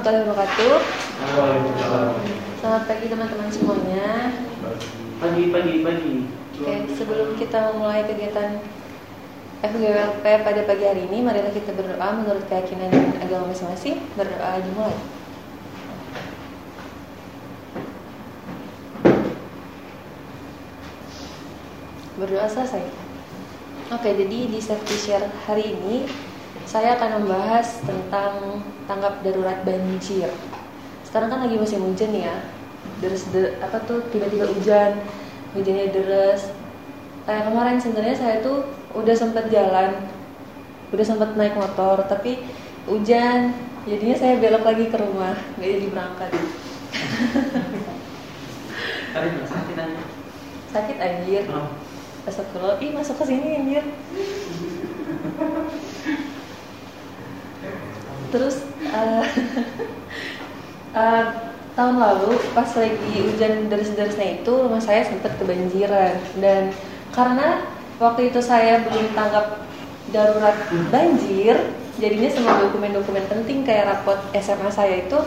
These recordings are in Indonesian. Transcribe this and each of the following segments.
Warahmatullahi wabarakatuh. Selamat pagi teman-teman semuanya. Pagi, pagi, pagi. Oke, sebelum kita memulai kegiatan FGWLP pada pagi hari ini, marilah kita berdoa menurut keyakinan dan agama masing-masing. Berdoa dimulai. Berdoa selesai. Oke, jadi di safety share hari ini saya akan membahas tentang tanggap darurat banjir. Sekarang kan lagi musim hujan ya, deres de, apa tuh tiba-tiba hujan, hujannya deras. Kayak kemarin sebenarnya saya tuh udah sempet jalan, udah sempet naik motor, tapi hujan, jadinya saya belok lagi ke rumah, nggak jadi berangkat. Sakit aja. Sakit anjir. Astagfirullah, ih masuk ke sini anjir. Terus eh, eh, tahun lalu pas lagi hujan deras-derasnya itu rumah saya sempat kebanjiran. Dan karena waktu itu saya belum tanggap darurat banjir, jadinya semua dokumen-dokumen penting kayak rapot SMA saya itu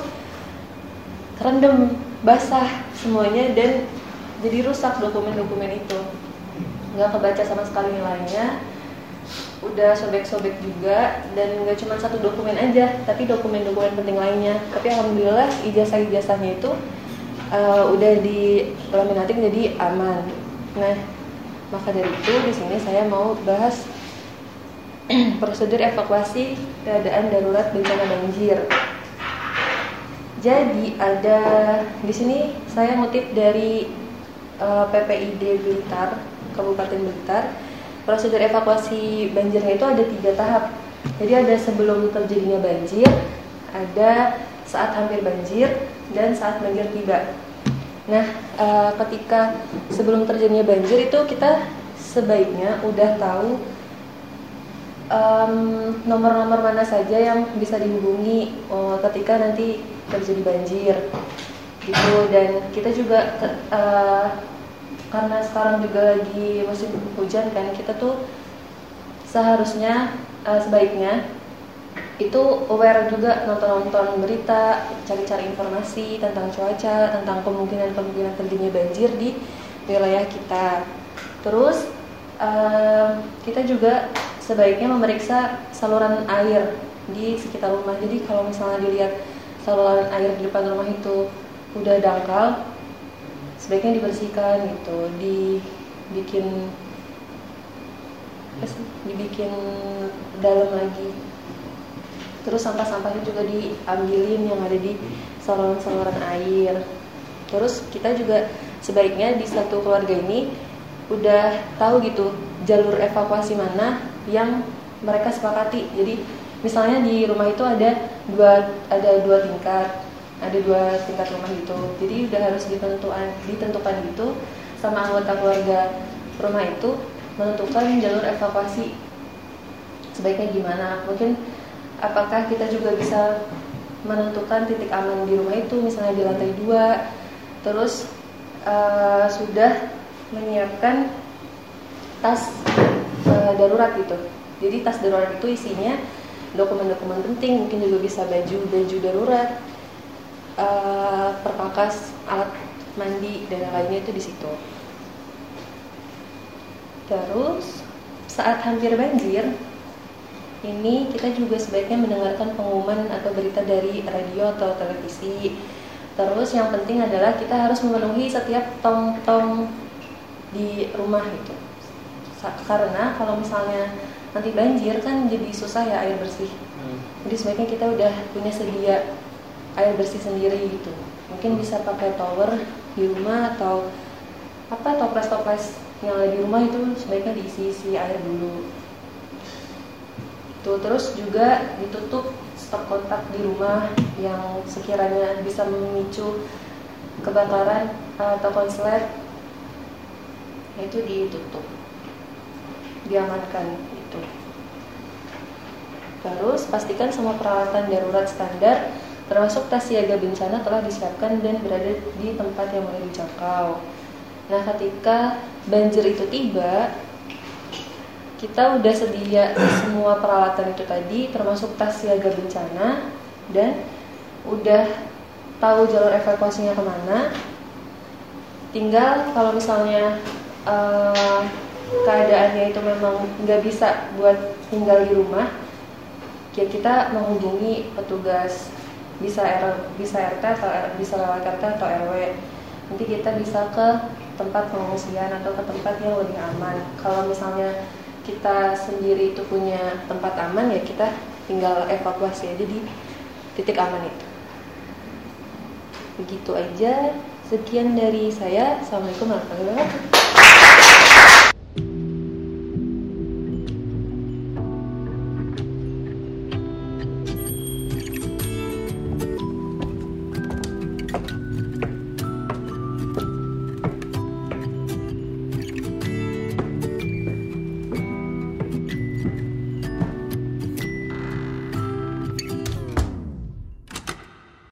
terendam basah semuanya dan jadi rusak dokumen-dokumen itu. Nggak kebaca sama sekali nilainya udah sobek-sobek juga dan nggak cuma satu dokumen aja tapi dokumen-dokumen penting lainnya. Tapi alhamdulillah ijazah-ijazahnya itu uh, udah di laminating jadi aman. Nah maka dari itu di sini saya mau bahas prosedur evakuasi keadaan darurat bencana banjir. Jadi ada di sini saya ngutip dari uh, PPID Blitar Kabupaten Blitar prosedur evakuasi banjirnya itu ada tiga tahap. Jadi ada sebelum terjadinya banjir, ada saat hampir banjir, dan saat banjir tiba. Nah, e, ketika sebelum terjadinya banjir itu kita sebaiknya udah tahu nomor-nomor um, mana saja yang bisa dihubungi uh, ketika nanti terjadi banjir, gitu. Dan kita juga uh, karena sekarang juga lagi musim hujan kan kita tuh seharusnya uh, sebaiknya itu aware juga nonton-nonton berita, cari-cari informasi tentang cuaca, tentang kemungkinan-kemungkinan terjadinya banjir di wilayah kita. Terus uh, kita juga sebaiknya memeriksa saluran air di sekitar rumah. Jadi kalau misalnya dilihat saluran air di depan rumah itu udah dangkal, sebaiknya dibersihkan gitu dibikin dibikin dalam lagi. Terus sampah-sampahnya juga diambilin yang ada di saluran-saluran air. Terus kita juga sebaiknya di satu keluarga ini udah tahu gitu jalur evakuasi mana yang mereka sepakati. Jadi misalnya di rumah itu ada dua ada dua tingkat ada dua tingkat rumah gitu. Jadi udah harus ditentukan ditentukan gitu sama anggota keluarga rumah itu menentukan jalur evakuasi. Sebaiknya gimana? Mungkin apakah kita juga bisa menentukan titik aman di rumah itu misalnya di lantai dua? Terus uh, sudah menyiapkan tas uh, darurat gitu. Jadi tas darurat itu isinya dokumen-dokumen penting mungkin juga bisa baju baju darurat uh, perkakas alat mandi dan lainnya itu di situ. Terus saat hampir banjir ini kita juga sebaiknya mendengarkan pengumuman atau berita dari radio atau televisi. Terus yang penting adalah kita harus memenuhi setiap tong-tong di rumah itu. Karena kalau misalnya nanti banjir kan jadi susah ya air bersih. Hmm. jadi sebaiknya kita udah punya sedia air bersih sendiri gitu. Mungkin bisa pakai tower di rumah atau apa toples-toples yang ada di rumah itu sebaiknya diisi-isi air dulu. Tuh terus juga ditutup stop kontak di rumah yang sekiranya bisa memicu kebakaran atau konslet itu ditutup. Diamankan itu terus pastikan semua peralatan darurat standar termasuk tas siaga bencana telah disiapkan dan berada di tempat yang boleh dijangkau. Nah, ketika banjir itu tiba, kita udah sedia semua peralatan itu tadi, termasuk tas siaga bencana dan udah tahu jalur evakuasinya ke mana. Tinggal kalau misalnya uh, keadaannya itu memang nggak bisa buat tinggal di rumah, ya kita menghubungi petugas bisa R, bisa RT atau R, bisa lewat RT atau RW nanti kita bisa ke tempat pengungsian atau ke tempat yang lebih aman. Kalau misalnya kita sendiri itu punya tempat aman ya kita tinggal evakuasi aja di titik aman itu. Begitu aja. Sekian dari saya. Assalamualaikum warahmatullahi wabarakatuh